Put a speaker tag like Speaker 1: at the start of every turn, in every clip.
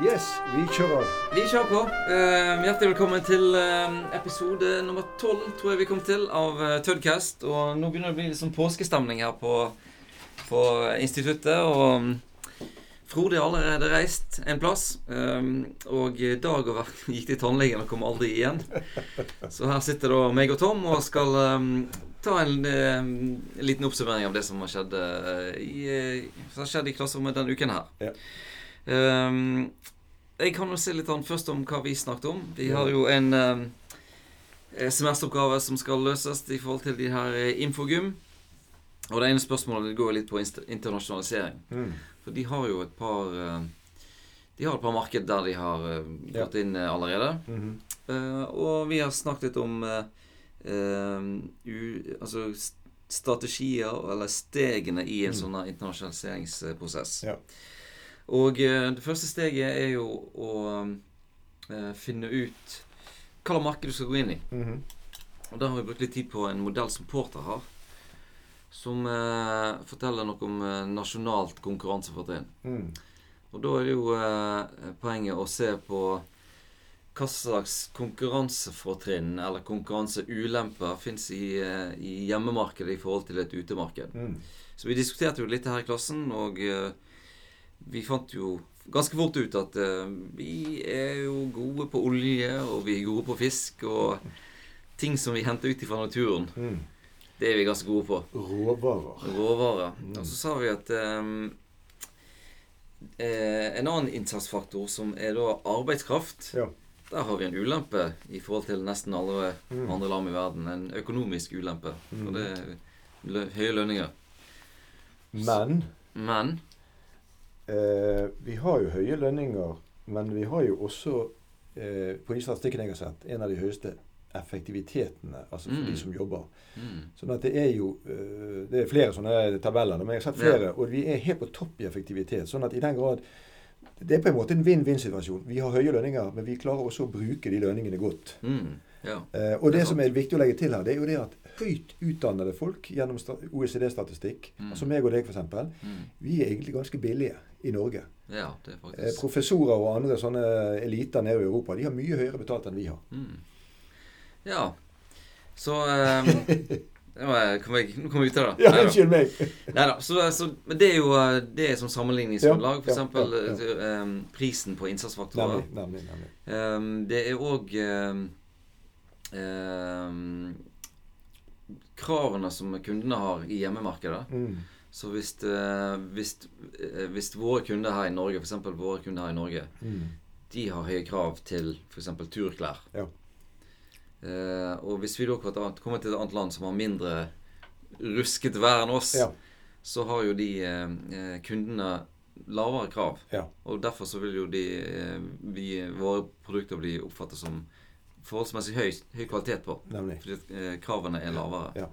Speaker 1: Yes, vi kjører.
Speaker 2: Vi kjører på. Uh, hjertelig velkommen til uh, episode nummer tolv, tror jeg vi kom til, av uh, Tudcast. Og nå begynner det å bli litt sånn påskestemning her på, på instituttet. Og um, Frode har allerede reist en plass. Um, og Dag og Verk gikk til tannlegen og kom aldri igjen. Så her sitter da meg og Tom og skal um, ta en, eh, en liten oppsummering av det som har skjedd, eh, i, eh, som har skjedd i klasserommet denne uken her.
Speaker 1: Ja.
Speaker 2: Um, jeg kan jo si litt an først om hva vi snakket om. Vi har jo en um, semesteroppgave som skal løses i forhold til de her eh, infogym. Og det ene spørsmålet går litt på internasjonalisering.
Speaker 1: Mm.
Speaker 2: For de har jo et par eh, De har et par marked der de har gått
Speaker 1: Ja.
Speaker 2: inn allerede. allerede.
Speaker 1: -hmm.
Speaker 2: uh, og vi har snakket litt om uh, eh, u, altså strategier, eller stegene i en
Speaker 1: Mm.
Speaker 2: sånn internasjonaliseringsprosess.
Speaker 1: Ja.
Speaker 2: Og eh, det første steget er jo å eh, finne ut hva slags marked du skal gå inn i.
Speaker 1: Mhm.
Speaker 2: Og da har vi brukt litt tid på en modell som Porter har. Som eh, forteller noe om nasjonalt konkurransefortrinn.
Speaker 1: Mm.
Speaker 2: Og da er det jo poenget å se på hva slags konkurransefortrinn eller konkurranseulemper fins i, i hjemmemarkedet i forhold til et utemarked.
Speaker 1: Mm.
Speaker 2: Så vi diskuterte jo litt her i klassen, og eh, vi fant jo ganske fort ut at uh, vi er jo gode på olje, og vi er gode på fisk, og ting som vi henter ut fra naturen,
Speaker 1: Mm.
Speaker 2: det er vi ganske gode på.
Speaker 1: Råvarer.
Speaker 2: Råvarer.
Speaker 1: Mm.
Speaker 2: Og så sa vi at um, eh, en annen innsatsfaktor som er da arbeidskraft,
Speaker 1: Ja.
Speaker 2: der har vi en ulempe i forhold til nesten alle
Speaker 1: Mm.
Speaker 2: andre land i verden. En økonomisk ulempe.
Speaker 1: Mm.
Speaker 2: Og det er høye lønninger.
Speaker 1: Men
Speaker 2: Men
Speaker 1: eh, vi har jo høye lønninger, men vi har jo også, eh, på de statistikkene jeg har sett, en av de høyeste effektivitetene altså for
Speaker 2: Mm.
Speaker 1: de som jobber.
Speaker 2: mm,
Speaker 1: Sånn at det er jo eh, Det er flere sånne tabeller, men jeg har sett flere, og vi er helt på topp i effektivitet. Sånn at i den grad Det er på en måte en vinn-vinn-situasjon. Vi har høye lønninger, men vi klarer også å bruke de lønningene godt.
Speaker 2: mm, ja.
Speaker 1: Eh, og
Speaker 2: Det
Speaker 1: det som er viktig å legge til her, det er jo det at høyt utdannede folk gjennom OECD-statistikk,
Speaker 2: Mm.
Speaker 1: altså meg og deg f.eks.,
Speaker 2: Mm,
Speaker 1: vi er egentlig ganske billige i Norge.
Speaker 2: ja, det er
Speaker 1: Eh,
Speaker 2: faktisk
Speaker 1: professorer og andre sånne eliter nede i Europa, de har mye høyere betalt enn vi har.
Speaker 2: mm. Ja. Så um, jeg- kom jeg, nå kom jeg ut av det.
Speaker 1: Ja, unnskyld meg!
Speaker 2: Neida, Så, så, men det er jo eh, det er som sammenligningsgrunnlag.
Speaker 1: Ja,
Speaker 2: For
Speaker 1: ja,
Speaker 2: eksempel
Speaker 1: ja,
Speaker 2: eh, eh, prisen på innsatsfaktorer.
Speaker 1: Nemlig. nemlig, nemlig.
Speaker 2: Um, det er òg kravene som kundene har i hjemmemarkedet.
Speaker 1: Mm.
Speaker 2: Så hvis, eh, hvis, eh, hvis våre kunder her i Norge, f.eks. våre kunder her i Norge,
Speaker 1: Mm.
Speaker 2: de har høye krav til f.eks. turklær.
Speaker 1: Ja.
Speaker 2: Eh, og hvis vi da kommer til et annet land som har mindre rusket vær enn oss,
Speaker 1: Ja.
Speaker 2: så har jo de eh, eh, kundene lavere krav.
Speaker 1: Ja.
Speaker 2: Og derfor så vil jo de, vi, våre produkter bli oppfattet som forholdsmessig høy, høy kvalitet på.
Speaker 1: Nemlig.
Speaker 2: Fordi eh, kravene er lavere.
Speaker 1: Ja.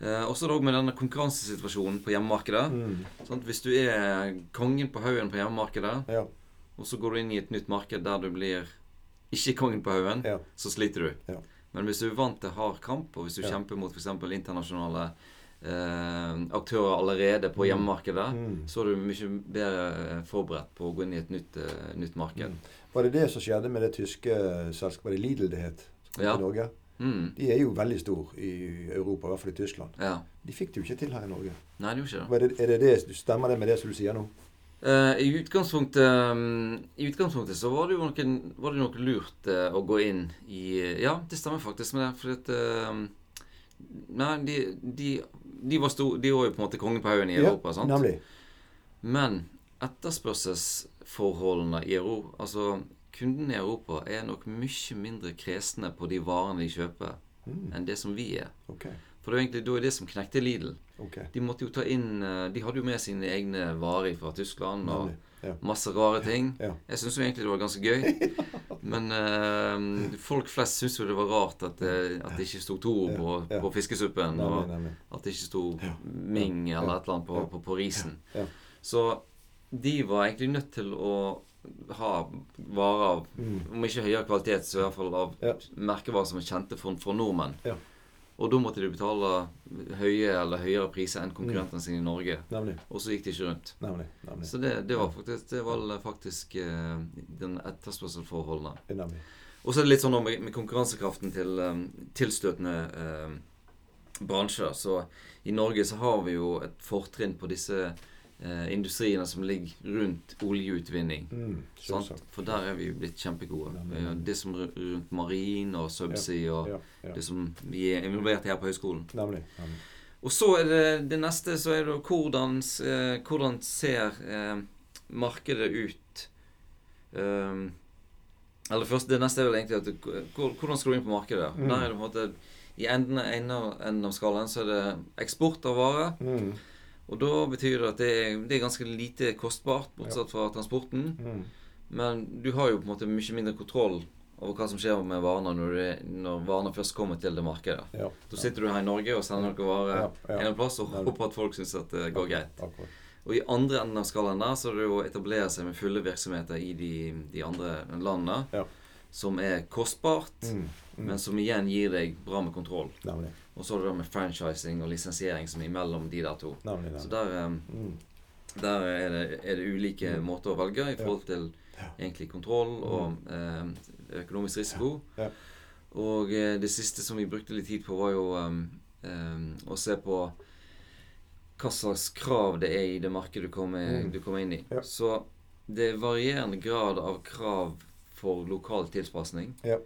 Speaker 2: Eh, også da med denne konkurransesituasjonen på hjemmemarkedet.
Speaker 1: Mm.
Speaker 2: Sant? Hvis du er kongen på haugen på hjemmemarkedet,
Speaker 1: Ja.
Speaker 2: og så går du inn i et nytt marked der du blir ikke kongen på haugen,
Speaker 1: Ja.
Speaker 2: så sliter du.
Speaker 1: Ja.
Speaker 2: Men hvis du er vant til hard kamp, og hvis du kjemper mot f.eks. internasjonale eh, aktører allerede på
Speaker 1: Mm.
Speaker 2: hjemmemarkedet,
Speaker 1: Mm.
Speaker 2: så er du mye bedre forberedt på å gå inn i et nytt, uh, nytt marked.
Speaker 1: Mm. Var det det som skjedde med det tyske selskapet? Lidl det het?
Speaker 2: Ja.
Speaker 1: I Norge?
Speaker 2: Mm.
Speaker 1: De er jo veldig store i Europa, i hvert fall i Tyskland.
Speaker 2: Ja.
Speaker 1: De fikk det jo ikke til her i Norge.
Speaker 2: Nei, det gjorde ikke det.
Speaker 1: Er det, er det det, Stemmer det med det som du sier nå?
Speaker 2: Uh, I utgangspunktet um, I utgangspunktet så var det jo noe, var det noe lurt uh, å gå inn i Ja, det stemmer faktisk med det. Fordi at uh, Nei, de, de, de, var sto, de var jo på en måte kongen på haugen i Europa. sant?
Speaker 1: Nemlig.
Speaker 2: Men etterspørselsforholdene i Europa Altså, kundene i Europa er nok mye mindre kresne på de varene de kjøper,
Speaker 1: Mm.
Speaker 2: enn det som vi er.
Speaker 1: Okay.
Speaker 2: For det var egentlig da det som knekte Lidl.
Speaker 1: Okay.
Speaker 2: De måtte jo ta inn eh, De hadde jo med sine egne varer fra Tyskland. og
Speaker 1: Ja.
Speaker 2: Masse rare ting.
Speaker 1: Ja.
Speaker 2: Jeg syns jo egentlig det var ganske gøy. Men eh, folk flest syntes jo det var rart at det, at det ikke sto Toro på,
Speaker 1: ja.
Speaker 2: på fiskesuppen. Og at det ikke sto Ming eller et eller annet på, på, på risen. Så de var egentlig nødt til å ha varer av
Speaker 1: Mm.
Speaker 2: om ikke høyere kvalitet, så i hvert fall av
Speaker 1: Ja.
Speaker 2: merkevarer som er kjente for, for nordmenn.
Speaker 1: Ja.
Speaker 2: Og da måtte de betale høye eller høyere priser enn konkurrentene sine i Norge.
Speaker 1: Nemlig.
Speaker 2: Og så gikk de ikke rundt.
Speaker 1: Nemlig. nemlig.
Speaker 2: Så det, det var faktisk, det var faktisk uh, den etterspørselsforholdene. Og så er det litt sånn med, med konkurransekraften til um, tilstøtende uh, bransjer. Så i Norge så har vi jo et fortrinn på disse eh, industriene som ligger rundt oljeutvinning.
Speaker 1: Mm?
Speaker 2: For der er vi jo blitt kjempegode.
Speaker 1: Ja,
Speaker 2: Det som ru- rundt marin og subsea og
Speaker 1: Ja, ja.
Speaker 2: det som vi er involvert i her på høyskolen.
Speaker 1: Nemlig. nemlig.
Speaker 2: Og så er det det neste så er det hvordan, eh, hvordan ser eh, markedet ut? Um, eller først, Det neste er vel egentlig at hvordan skal du inn på markedet?
Speaker 1: Mm.
Speaker 2: Der er det på en måte I enden, enden av skalaen så er det eksport av varer.
Speaker 1: Mm,
Speaker 2: Og da betyr det at det er, det er ganske lite kostbart, bortsett fra transporten.
Speaker 1: mm.
Speaker 2: Men du har jo på en måte mye mindre kontroll over hva som skjer med varene når, når varene først kommer til det markedet.
Speaker 1: Ja.
Speaker 2: Da sitter du her i Norge og sender noen varer
Speaker 1: Ja,
Speaker 2: en plass og håper at folk syns at det går greit. Og i andre enden av skalaen der så er det jo å etablere seg med fulle virksomheter i de, de andre landene.
Speaker 1: Ja.
Speaker 2: Som er kostbart,
Speaker 1: Mm, mm.
Speaker 2: men som igjen gir deg bra med kontroll.
Speaker 1: Nemlig.
Speaker 2: Og så er det det med franchising og lisensiering som er imellom de der to.
Speaker 1: Nemlig.
Speaker 2: Så der, um,
Speaker 1: Mm.
Speaker 2: der er, det, er det ulike
Speaker 1: Mm.
Speaker 2: måter å velge i forhold til egentlig kontroll og um, økonomisk risiko.
Speaker 1: Ja.
Speaker 2: Og uh, det siste som vi brukte litt tid på, var jo um, å se på hva slags krav det er i det markedet du kommer,
Speaker 1: Mm.
Speaker 2: du kommer inn i. Så det er varierende grad av krav for lokal tilpasning.
Speaker 1: Ja.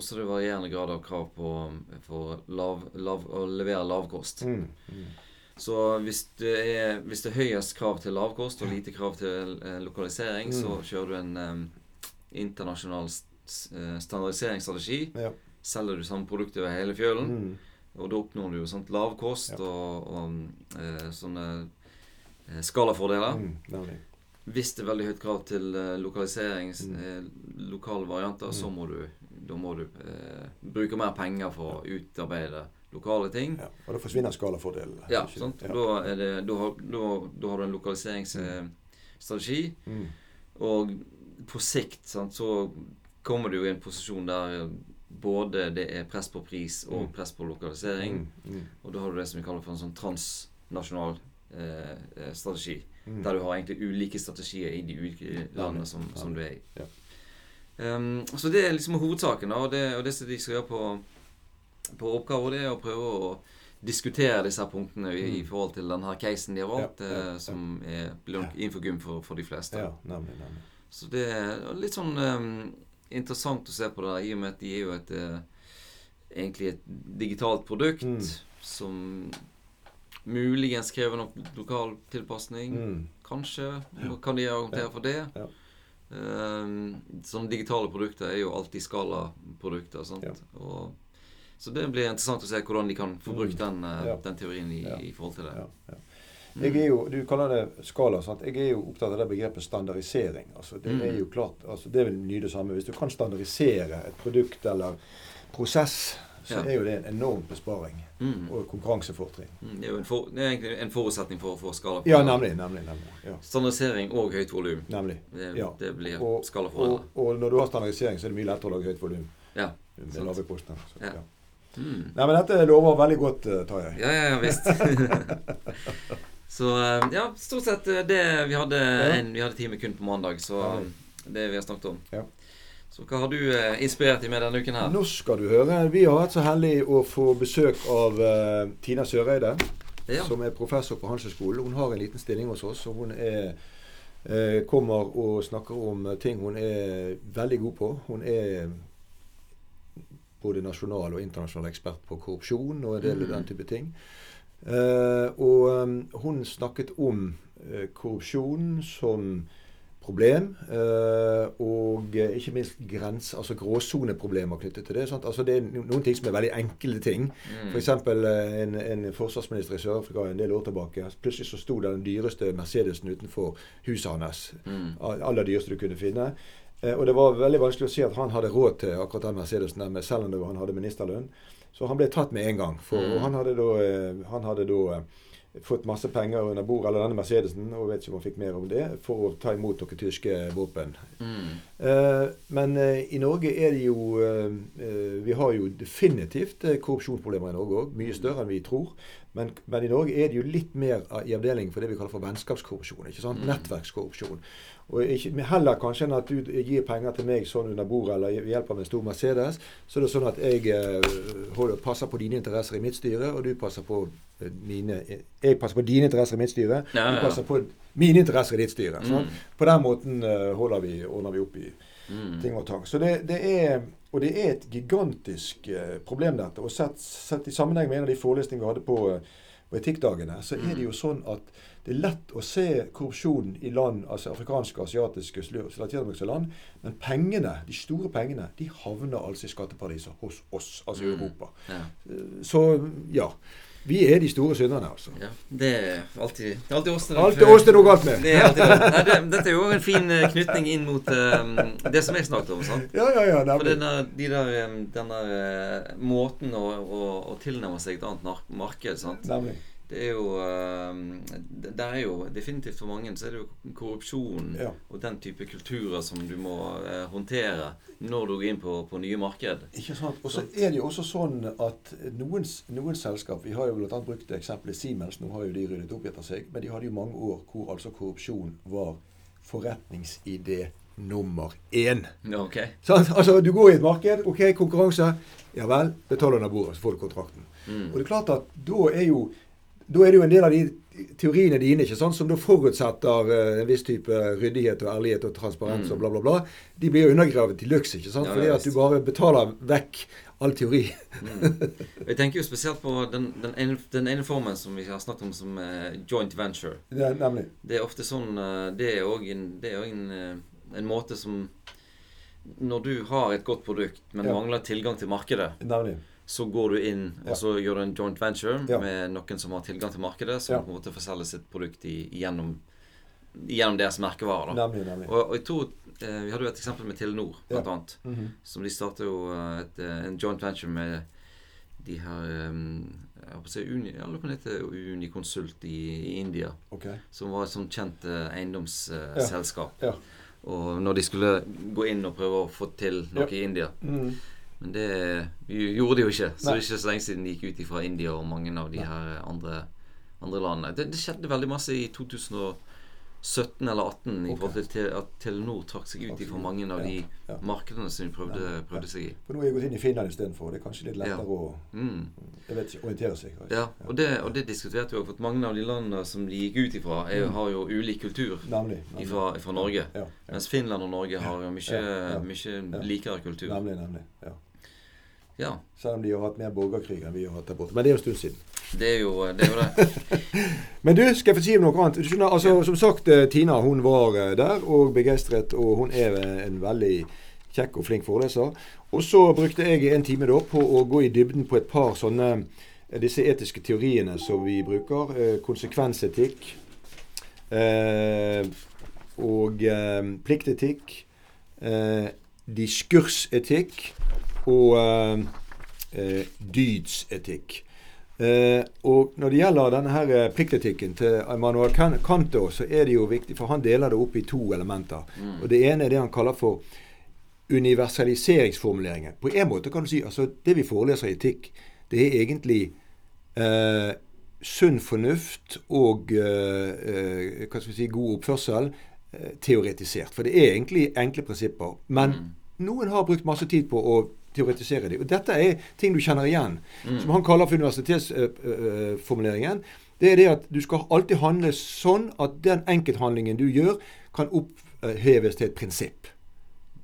Speaker 2: Og så er det varierende grad av krav på for lav, lav, å levere lavkost.
Speaker 1: Mm, mm.
Speaker 2: Så hvis det, er, hvis det er høyest krav til lavkost og lite krav til eh, lokalisering,
Speaker 1: Mm.
Speaker 2: så kjører du en eh, internasjonal eh, standardiseringsstrategi.
Speaker 1: Ja.
Speaker 2: Selger du samme produkt over hele fjølen,
Speaker 1: Mm.
Speaker 2: og da oppnår du jo sånt lavkost
Speaker 1: Ja.
Speaker 2: og, og eh, sånne eh, skalafordeler.
Speaker 1: Mm.
Speaker 2: Hvis det er veldig høyt krav til eh, lokalisering,
Speaker 1: Mm.
Speaker 2: lokale varianter, så
Speaker 1: Mm.
Speaker 2: må du, da må du eh, bruke mer penger for å utarbeide lokale ting.
Speaker 1: Ja. Og da forsvinner skalafordelene.
Speaker 2: Ja, sant?
Speaker 1: Ja.
Speaker 2: Da, det, da, da, da har du en lokaliseringsstrategi.
Speaker 1: Mm.
Speaker 2: Og på sikt sant, så kommer du i en posisjon der både det er press på pris og
Speaker 1: Mm.
Speaker 2: press på lokalisering.
Speaker 1: Mm. Mm.
Speaker 2: Og da har du det som vi kaller for en sånn transnasjonal eh, eh, strategi.
Speaker 1: Mm.
Speaker 2: Der du har egentlig ulike strategier i de ulike landene som, som du er i.
Speaker 1: Ja.
Speaker 2: Um, så det er liksom hovedsaken. da, Og det, og det som de skal gjøre på, på oppgaver, det er å prøve å diskutere disse punktene i, i
Speaker 1: Mm.
Speaker 2: forhold til denne casen de har valgt,
Speaker 1: Ja, ja, ja.
Speaker 2: eh, som er infogym for, for de fleste.
Speaker 1: Ja, nemlig. nemlig.
Speaker 2: Så det er litt sånn um, interessant å se på det, i og med at de er jo et uh, egentlig et digitalt produkt
Speaker 1: Mm.
Speaker 2: som muligens krever nok lokal tilpasning.
Speaker 1: Mm.
Speaker 2: Kanskje. Kan de argumentere for det? Um, sånne digitale produkter er jo alltid skalaprodukter. Sant?
Speaker 1: Ja.
Speaker 2: Og, så det blir interessant å se hvordan de kan få brukt den, eh,
Speaker 1: Mm. Ja.
Speaker 2: den teorien i,
Speaker 1: Ja.
Speaker 2: i forhold til det.
Speaker 1: Ja, ja.
Speaker 2: Mm.
Speaker 1: Jeg er jo, Du kaller det skala. sant? Jeg er jo opptatt av det begrepet standardisering. Altså, det
Speaker 2: Mm.
Speaker 1: er jo klart, altså, det vel mye det samme. Hvis du kan standardisere et produkt eller prosess, så er jo det en enorm besparing
Speaker 2: Mm.
Speaker 1: og konkurransefortrinn.
Speaker 2: Mm, Det er jo en, for, det er egentlig en forutsetning for å få skala.
Speaker 1: Ja, nemlig. nemlig, nemlig. Ja,
Speaker 2: Standardisering og høyt volum.
Speaker 1: nemlig.
Speaker 2: Det,
Speaker 1: Ja.
Speaker 2: det blir
Speaker 1: Og,
Speaker 2: skalafordeler.
Speaker 1: og, og når du har standardisering, så er det mye lettere å lage høyt volum.
Speaker 2: Ja,
Speaker 1: Med lave kostnader. Så,
Speaker 2: Ja.
Speaker 1: ja.
Speaker 2: Mm.
Speaker 1: Nei, men dette lover veldig godt, eh, Tarjei.
Speaker 2: Ja, ja, ja visst. så eh, ja, stort sett eh, det vi hadde en, Vi hadde time kun på mandag, så det vi har snakket om.
Speaker 1: Ja.
Speaker 2: Så hva har du eh, inspirert deg med denne uken her?
Speaker 1: Nå skal du høre. Vi har vært så heldige å få besøk av eh, Tina Søreide.
Speaker 2: Ja.
Speaker 1: som er professor på Handelshøyskolen. Hun har en liten stilling hos oss, og hun er, eh, kommer og snakker om ting hun er veldig god på. Hun er både nasjonal og internasjonal ekspert på korrupsjon og en del av
Speaker 2: Mm.
Speaker 1: den type ting. Eh, og um, hun snakket om eh, korrupsjon som problem, eh, og eh, ikke minst grens, altså gråsoneproblemer knyttet til det. Altså det er noen ting som er veldig enkle ting.
Speaker 2: Mm.
Speaker 1: F.eks. En, en forsvarsminister i Sør-Afrika en del år tilbake. Plutselig så sto den dyreste Mercedesen utenfor huset hans.
Speaker 2: Mm.
Speaker 1: Aller dyreste du kunne finne. Eh, og det var veldig vanskelig å si at han hadde råd til akkurat den Mercedesen, der selv om han hadde ministerlønn. Så han ble tatt med en gang. For,
Speaker 2: Mm.
Speaker 1: Og han hadde da, eh, han hadde da fått masse penger under bordet, eller denne Mercedesen, og vet ikke om han fikk mer om det, for å ta imot noen tyske våpen.
Speaker 2: Mm.
Speaker 1: Eh, men eh, i Norge er det jo eh, eh Vi har jo definitivt eh, korrupsjonsproblemer i Norge òg. Mye større enn vi tror. Men, men, i Norge er det jo litt mer i avdeling for det vi kaller for vennskapskorrupsjon. ikke sant? Mm. Nettverkskorrupsjon. Og ikke, heller kanskje enn at du gir penger til meg sånn under bordet eller hjelper med en stor Mercedes, så er det sånn at jeg eh, holder, passer på dine interesser i mitt styre, og du passer på eh, mine Jeg passer på dine interesser i mitt styre, ja, ja. du passer på mine interesser i ditt styre. Mm. På den måten uh, holder vi, ordner vi opp i mm. ting og tang. Så det, det, er og det er et gigantisk problem, dette. Og sett, sett, i sammenheng med en av de forelesningene vi hadde på, på etikkdagene, så er det jo sånn at det er lett å se korrupsjon i land, altså afrikanske, asiatiske, latinamerikanske land. Men pengene, de store pengene, de havner altså i skatteparadiser hos oss, altså i mm. Europa. Ja. Så ja. Vi er de store synderne, altså.
Speaker 2: Ja, det er alltid, det er alltid oss det
Speaker 1: er Alltid oss det noe galt med.
Speaker 2: Det er alltid, nei, det, dette er jo en fin uh, knytning inn mot um, det som jeg snakket om. sant?
Speaker 1: Ja, ja, ja.
Speaker 2: For denne, de der, denne måten å, å, å, tilnærme seg et annet marked sant?
Speaker 1: Nemlig
Speaker 2: det er jo ehm, Det er jo definitivt for mange så er det jo korrupsjon ja. og den type kulturer som du må eh, håndtere når du går inn på, på nye marked.
Speaker 1: Ikke sant. Og så er det jo også sånn at noen, noen selskap Vi har jo bl.a. brukt eksempelet Siemens. Nå har jo de ryddet opp etter seg. Men de hadde jo mange år hvor altså korrupsjon var forretningsidé nummer én.
Speaker 2: Okay.
Speaker 1: Sånn, altså, du går i et marked. Ok, konkurranse. Ja vel. Betaler under bordet, så får du kontrakten. Mm. Og det er klart at da er jo da er det jo en del av de teoriene dine ikke sant, som da forutsetter uh, en viss type ryddighet og ærlighet og transparens mm. og bla, bla, bla. De blir jo undergravet til luks, ikke sant? Ja, fordi at du bare betaler vekk all teori.
Speaker 2: mm. Jeg tenker jo spesielt på den, den, ene, den, ene, formen som vi har snakket om som uh, joint venture.
Speaker 1: Det nemlig.
Speaker 2: Det er ofte sånn uh, Det er òg en, en, en, måte som Når du har et godt produkt, men ja. mangler tilgang til markedet
Speaker 1: Nemlig
Speaker 2: så går du inn og så gjør du en joint venture ja. med noen som har tilgang til markedet, som ja. på en måte får selge sitt produkt i, gjennom, gjennom deres merkevarer.
Speaker 1: Nemlig, nemlig.
Speaker 2: Og, og, jeg tror, eh, Vi hadde jo et eksempel med Telenor, blant annet. Mm -hmm. Som de startet jo eh, et, eh, en joint venture med de her um, jeg håper å si Uni, eller heter Unikonsult i, i India.
Speaker 1: Okay.
Speaker 2: Som var et sånt kjent uh, eiendomsselskap. Uh, og når de skulle gå inn og prøve å få til noe i India mm. Men det gjorde de jo ikke. Så det er ikke så lenge siden de gikk ut fra India og mange av de her andre, andre landene. Det, det, skjedde veldig masse i 2017 eller 2018 okay. i forhold til at Telenor trakk seg ut fra mange av de ja. markedene som de prøvde, prøvde, seg i.
Speaker 1: For Nå har jeg gått inn i Finland istedenfor. Det er kanskje litt lettere å mm. jeg vet orientere seg.
Speaker 2: Ja, og det, og det diskuterte vi òg. For mange av de landene som de gikk ut ifra, er, mm. har jo ulik kultur
Speaker 1: nemlig, nemlig.
Speaker 2: Ifra, ifra Norge. Mens Finland og Norge har jo mye, mye likere kultur.
Speaker 1: Nemlig, nemlig, ja
Speaker 2: ja.
Speaker 1: Selv om de har hatt mer borgerkrig enn vi har hatt der borte. Men det er jo en stund siden.
Speaker 2: Det er jo det. Er jo det.
Speaker 1: Men du, skal jeg få si noe annet? Skjønner, altså, Som sagt, eh, Tina hun var eh, der og begeistret. Og hun er en veldig kjekk og flink foreleser. Og så brukte jeg en time da på å gå i dybden på et par sånne eh, disse etiske teoriene som vi bruker. konsekvensetikk. Eh, og eh, pliktetikk. Eh, diskursetikk og eh, eh, dydsetikk. Eh, og når det gjelder denne her eh, pliktetikken til Manuel Kanto, så er det jo viktig, for han deler det opp i to elementer. Mm. Og Det ene er det han kaller for universaliseringsformuleringen. På en måte kan du si altså det vi foreleser i etikk, det er egentlig eh, sunn fornuft og eh, hva skal vi si, god oppførsel teoretisert. For det er egentlig enkle prinsipper. Men mm. noen har brukt masse tid på å teoretisere dem. Og Dette er ting du kjenner igjen. Mm. Som han kaller for universitetsformuleringen. det er det at du skal alltid handle sånn at den enkelthandlingen du gjør, kan oppheves til et prinsipp.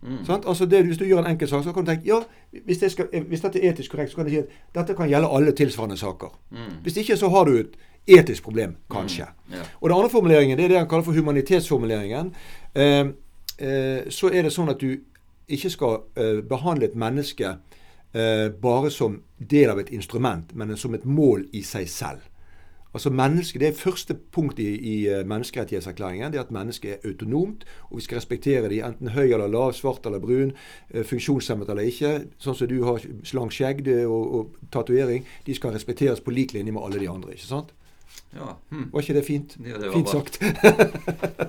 Speaker 1: Mm. Altså det, hvis du gjør en enkeltsak, så kan du tenke ja, hvis, det skal, hvis, dette er etisk korrekt, så kan du si at dette kan gjelde alle tilsvarende saker. Mm. Hvis ikke så har du et etisk problem, kanskje. Mm. Yeah. Og den andre formuleringen det er det han kaller for humanitetsformuleringen. Eh, eh, så er det sånn at du ikke skal uh, behandle et menneske uh, bare som del av et instrument, men som et mål i seg selv. Altså menneske, Det er første punkt i, i uh, menneskerettighetserklæringen. det er At mennesket er autonomt, og vi skal respektere de enten høy eller lav, svart eller brun, funksjonshemmet eller ikke. Sånn som du har slank skjegg og, og tatovering. De skal respekteres på lik linje med alle de andre. ikke sant?
Speaker 2: Ja. Hm.
Speaker 1: Var ikke det fint?
Speaker 2: Ja, det var
Speaker 1: Fint sagt.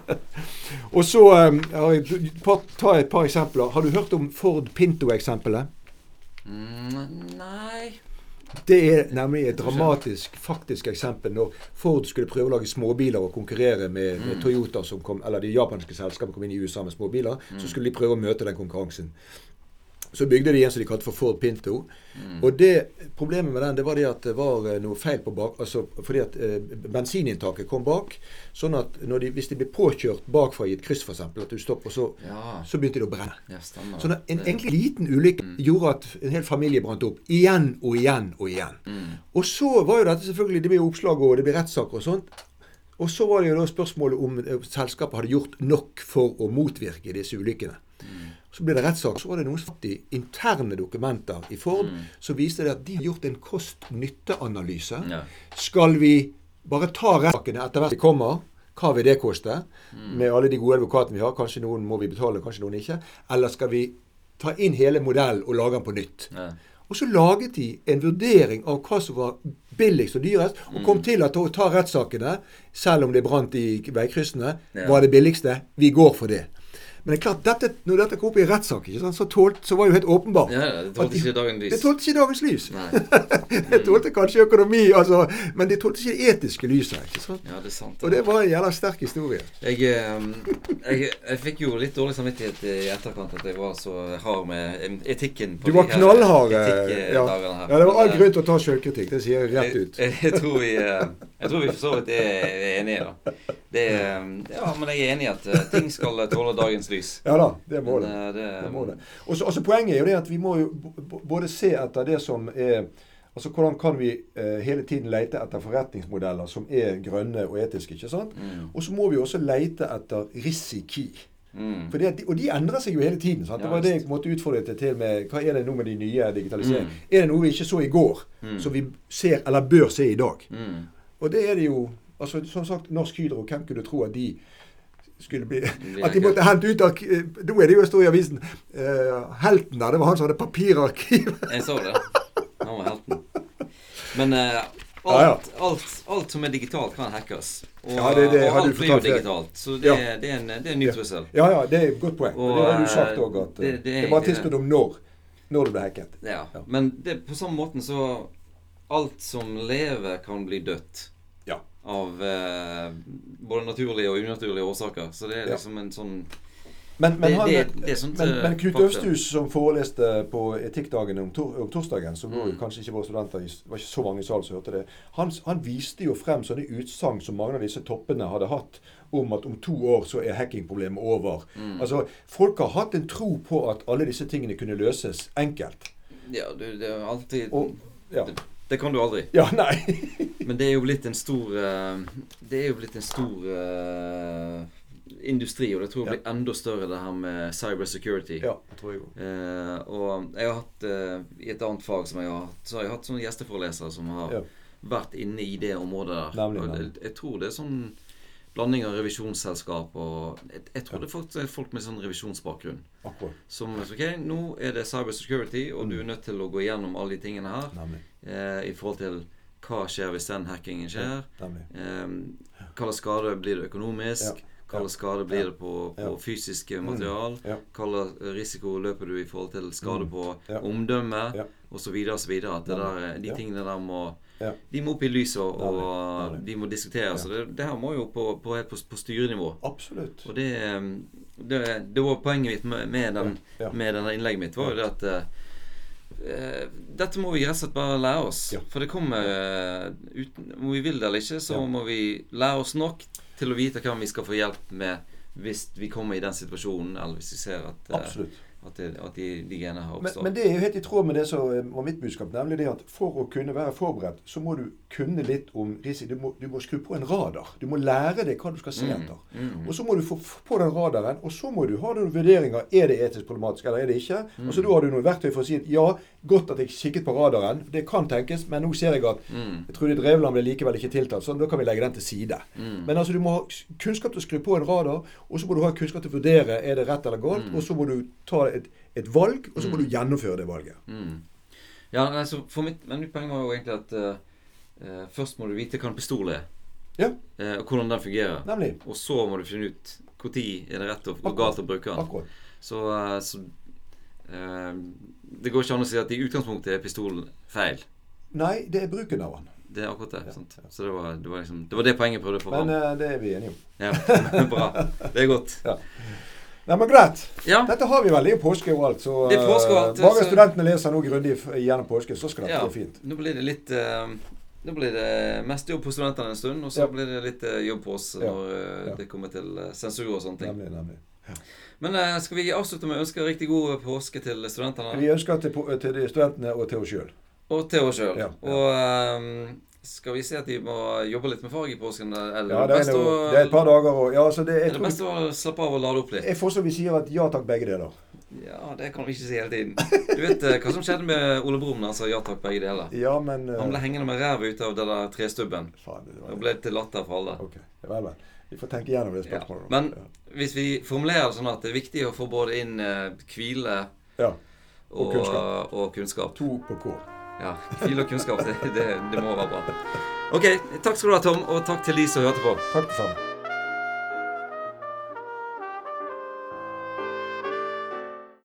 Speaker 1: og så um, har jeg ta et par eksempler. Har du hørt om Ford Pinto-eksempelet?
Speaker 2: Mm, nei
Speaker 1: Det er nemlig et dramatisk faktisk eksempel når Ford skulle prøve å lage småbiler og konkurrere med, med Toyota, som kom, eller de japanske selskapene kom inn i USA med småbiler. Så skulle de prøve å møte den konkurransen. Så bygde de en som de kalte for Ford Pinto. Og det problemet med den det var det at det var eh, noe feil på bak, altså fordi at eh, bensininntaket kom bak. Sånn at de, hvis de ble påkjørt bakfra i et kryss, f.eks., at du stopper, så,
Speaker 2: Ja.
Speaker 1: så begynte det å brenne.
Speaker 2: Ja, sånn
Speaker 1: at en egentlig liten ulykke gjorde at en hel familie brant opp. Igjen og igjen og igjen. Og så var jo dette selvfølgelig Det ble jo oppslag og det ble rettssaker og sånt. Og så var det jo da spørsmålet om eh, selskapet hadde gjort nok for å motvirke disse ulykkene. Så ble det rettssak. Så var det noen som satt i interne dokumenter i Ford som viste det at de har gjort en kost-nytte-analyse.
Speaker 2: Ja.
Speaker 1: Skal vi bare ta rettssakene etter hvert de kommer? Hva vil det koste? Med alle de gode advokatene vi har. Kanskje noen må vi betale, kanskje noen ikke. Eller skal vi ta inn hele modellen og lage den på nytt?
Speaker 2: Ja.
Speaker 1: Og så laget de en vurdering av hva som var billigst og dyrest, og kom til at å ta rettssakene, selv om det brant i veikryssene, var det billigste. Vi går for det. Men det er klart, dette, når dette kom opp i rettssak, så, tålt, så var det jo helt åpenbart.
Speaker 2: Ja, ja, det tålte
Speaker 1: de-
Speaker 2: ikke dagens lys.
Speaker 1: Det tålte ikke dagens lys. Det tålte kanskje økonomi, altså, men det tålte ikke det etiske lyset. ikke sant?
Speaker 2: Ja, det er sant.
Speaker 1: Og det var en jævla sterk historie.
Speaker 2: Jeg, eh, jeg, jeg fikk jo litt dårlig samvittighet i etterkant at jeg var så hard med etikken. på
Speaker 1: Du var knallhard. eh, Ja. ja, det var all grunn til å ta sjølkritikk. Det sier jeg rett ut.
Speaker 2: Jeg, jeg, tror vi, eh, jeg tror vi for så vidt er enige, da. Det, er- ja, men jeg er enig i at eh, ting skal tåle dagens lys.
Speaker 1: Ja da, det må det.
Speaker 2: Men, eh, det,
Speaker 1: Det må det. Og så- altså Poenget er jo det at vi må jo både se etter det som er Altså Hvordan kan vi eh, hele tiden lete etter forretningsmodeller som er grønne og etiske? ikke sant?
Speaker 2: Mm.
Speaker 1: Og så må vi også lete etter risiki.
Speaker 2: Mm.
Speaker 1: For det, og de endrer seg jo hele tiden. sant? Det var det jeg måtte utfordre deg til med Hva er det nå med de nye digitaliseringene?
Speaker 2: Mm.
Speaker 1: Er det noe vi ikke så i går,
Speaker 2: Mm.
Speaker 1: som vi ser eller bør se i dag?
Speaker 2: Mm.
Speaker 1: Og det er det jo altså Som sagt, Norsk Hydro, hvem kunne tro at de skulle bli At de måtte hente ut av Nå er det jo stå i avisen Uh, Helten der, det var han som hadde papirarkiv.
Speaker 2: Jeg så det. Han var helten. Men uh, alt. Alt, alt som er digitalt, kan hackes. Og,
Speaker 1: Ja, det- det
Speaker 2: og alt blir jo digitalt. Så det,
Speaker 1: Ja.
Speaker 2: det, er, en, det er en ny trussel.
Speaker 1: Ja, ja, det er et godt poeng. Og, det har du sagt òg, at eh,
Speaker 2: det- det
Speaker 1: det,
Speaker 2: er egentlig
Speaker 1: tidspunkt om når. Når det ble hacket.
Speaker 2: Ja.
Speaker 1: Ja.
Speaker 2: Men det, på samme måten så Alt som lever, kan bli dødt.
Speaker 1: Ja.
Speaker 2: Av eh, både naturlige og unaturlige årsaker. Så det er
Speaker 1: Ja.
Speaker 2: liksom en sånn
Speaker 1: Men, men,
Speaker 2: Det-
Speaker 1: han,
Speaker 2: det- det sånt,
Speaker 1: men,
Speaker 2: eh,
Speaker 1: men Knut
Speaker 2: Øvstus,
Speaker 1: Øvsthus, som foreleste på Etikkdagen om, tor om torsdagen, som
Speaker 2: Mm.
Speaker 1: kanskje ikke våre studenter i, var ikke så mange i salen som hørte det, han, han viste jo frem sånne utsagn som mange av disse toppene hadde hatt om at om to år så er hackingproblemet over.
Speaker 2: Mm.
Speaker 1: Altså, Folk har hatt en tro på at alle disse tingene kunne løses enkelt.
Speaker 2: Ja, du, det er alltid
Speaker 1: Og, ja.
Speaker 2: Det, kan du aldri.
Speaker 1: ja, nei.
Speaker 2: Men det er jo blitt en stor eh, Det er jo blitt en stor uh, industri, og det tror jeg blir enda større, det her med cyber security.
Speaker 1: ja, det tror jeg òg.
Speaker 2: Eh, og jeg har hatt uh, I et annet fag som jeg har hatt, så har jeg hatt sånne gjesteforelesere som har
Speaker 1: Ja.
Speaker 2: vært inne i det området der.
Speaker 1: Nemlig,
Speaker 2: og
Speaker 1: nemlig.
Speaker 2: jeg, jeg tror det er sånn blanding av revisjonsselskap og Jeg, jeg tror det faktisk er folk med sånn revisjonsbakgrunn.
Speaker 1: Akkurat.
Speaker 2: Som OK, nå er det cyber security, og du er nødt til å gå gjennom alle de tingene her
Speaker 1: Nemlig.
Speaker 2: Eh, i forhold til hva skjer hvis den hackingen skjer.
Speaker 1: Nemlig.
Speaker 2: Eh, hva slags skade blir det økonomisk? Hva slags skade blir det på, på
Speaker 1: Ja.
Speaker 2: fysiske material?
Speaker 1: Ja.
Speaker 2: Hva slags risiko løper du i forhold til skade
Speaker 1: Mm.
Speaker 2: på
Speaker 1: Ja.
Speaker 2: omdømme?
Speaker 1: Ja.
Speaker 2: Så videre. At der, de tingene der må De må opp i lyset, og, de må diskuteres. Og det, det her må jo på, på, på, på styrenivå.
Speaker 1: Absolutt.
Speaker 2: Og det, eh, det, det var poenget mitt med, med, den, med denne innlegget mitt, var jo det at eh, dette må vi rett og slett bare lære oss.
Speaker 1: Ja.
Speaker 2: For det kommer eh, uten, Om vi vil det eller ikke, så
Speaker 1: Ja.
Speaker 2: må vi lære oss nok til å vite hva vi skal få hjelp med hvis vi kommer i den situasjonen, eller hvis vi ser at, eh,
Speaker 1: Absolutt.
Speaker 2: At, det, at de, de genene har oppstått.
Speaker 1: men det er jo helt i tråd med det som var mitt budskap, nemlig det at for å kunne være forberedt, så må du kunne litt om risiko. Du må, du må skru på en radar. Du må lære deg hva du skal se
Speaker 2: Mm,
Speaker 1: etter.
Speaker 2: mm.
Speaker 1: Og så må du få på den radaren, og så må du ha noen vurderinger. Er det etisk problematisk, eller er det ikke?
Speaker 2: Mm.
Speaker 1: Og så da har du noen verktøy for å si at ja, godt at jeg kikket på radaren. Det kan tenkes, men nå ser jeg at
Speaker 2: Mm,
Speaker 1: jeg tror det Drevland ble likevel ikke tiltalt, så da kan vi legge den til side.
Speaker 2: mm.
Speaker 1: Men altså, du må ha kunnskap til å skru på en radar, og så må du ha kunnskap til å vurdere er det rett eller galt,
Speaker 2: Mm.
Speaker 1: og så må du ta et, et valg, og så må
Speaker 2: Mm.
Speaker 1: du gjennomføre det valget.
Speaker 2: Mm. Ja, for mitt, men mitt poeng var jo egentlig at eh, Først må du vite hva en pistol er,
Speaker 1: Ja,
Speaker 2: Uh, og hvordan den fungerer.
Speaker 1: nemlig.
Speaker 2: Og så må du finne ut når er det rett og, og galt å bruke den.
Speaker 1: Akkurat.
Speaker 2: Så, uh, så Det går ikke an å si at i utgangspunktet er pistolen feil.
Speaker 1: Nei, det er bruken av den.
Speaker 2: Det er akkurat det.
Speaker 1: Ja,
Speaker 2: sant?
Speaker 1: ja.
Speaker 2: Så det var, det var liksom Det var det poenget jeg prøvde å få
Speaker 1: Men
Speaker 2: fram.
Speaker 1: eh, det er vi enige om.
Speaker 2: Ja, bra. Det er godt.
Speaker 1: Nei, men greit.
Speaker 2: Ja.
Speaker 1: Dette har vi vel. Det er jo påske og alt. Så
Speaker 2: Det er påske og alt,
Speaker 1: eh, bare
Speaker 2: så-
Speaker 1: studentene leser nå grundig gjennom påske, så skal det
Speaker 2: Ja.
Speaker 1: gå fint.
Speaker 2: Nå blir det litt uh, Nå blir det mest jobb på studentene en stund, og så
Speaker 1: Ja.
Speaker 2: blir det litt uh, jobb på oss når
Speaker 1: uh,
Speaker 2: det kommer til sensur og sånne ting.
Speaker 1: Nemlig, nemlig.
Speaker 2: Men skal vi avslutte med å ønske riktig god påske til studentene?
Speaker 1: Vi ønsker til, til de studentene og til oss sjøl.
Speaker 2: Og til oss sjøl. Og eh, skal vi si at de må jobbe litt med fag i påsken? Eller
Speaker 1: Ja, det
Speaker 2: det
Speaker 1: er, noe,
Speaker 2: å,
Speaker 1: det er et par dager og Ja, altså det,
Speaker 2: er det best å slappe av og lade opp litt?
Speaker 1: jeg foreslår vi sier at ja takk, begge deler.
Speaker 2: Ja, det kan vi ikke si hele tiden. Du vet eh, hva som skjedde med Ole Brumm da han sa ja takk, begge deler?
Speaker 1: Ja, men Uh,
Speaker 2: Han ble hengende med ræva ut av den der trestubben.
Speaker 1: Faen, det var
Speaker 2: ble til latter for alle.
Speaker 1: Ok, vel, vel. Vi får tenke gjennom det
Speaker 2: Ja.
Speaker 1: spørsmålet.
Speaker 2: Men
Speaker 1: ja.
Speaker 2: hvis vi formulerer det sånn at det er viktig å få både inn eh, hvile
Speaker 1: ja.
Speaker 2: og,
Speaker 1: Og kunnskap.
Speaker 2: og kunnskap.
Speaker 1: To på K.
Speaker 2: Ja, fil og kunnskap, det, det, det må være bra. Ok, takk skal du ha, Tom, og takk til de som hørte på.
Speaker 1: Takk for samme.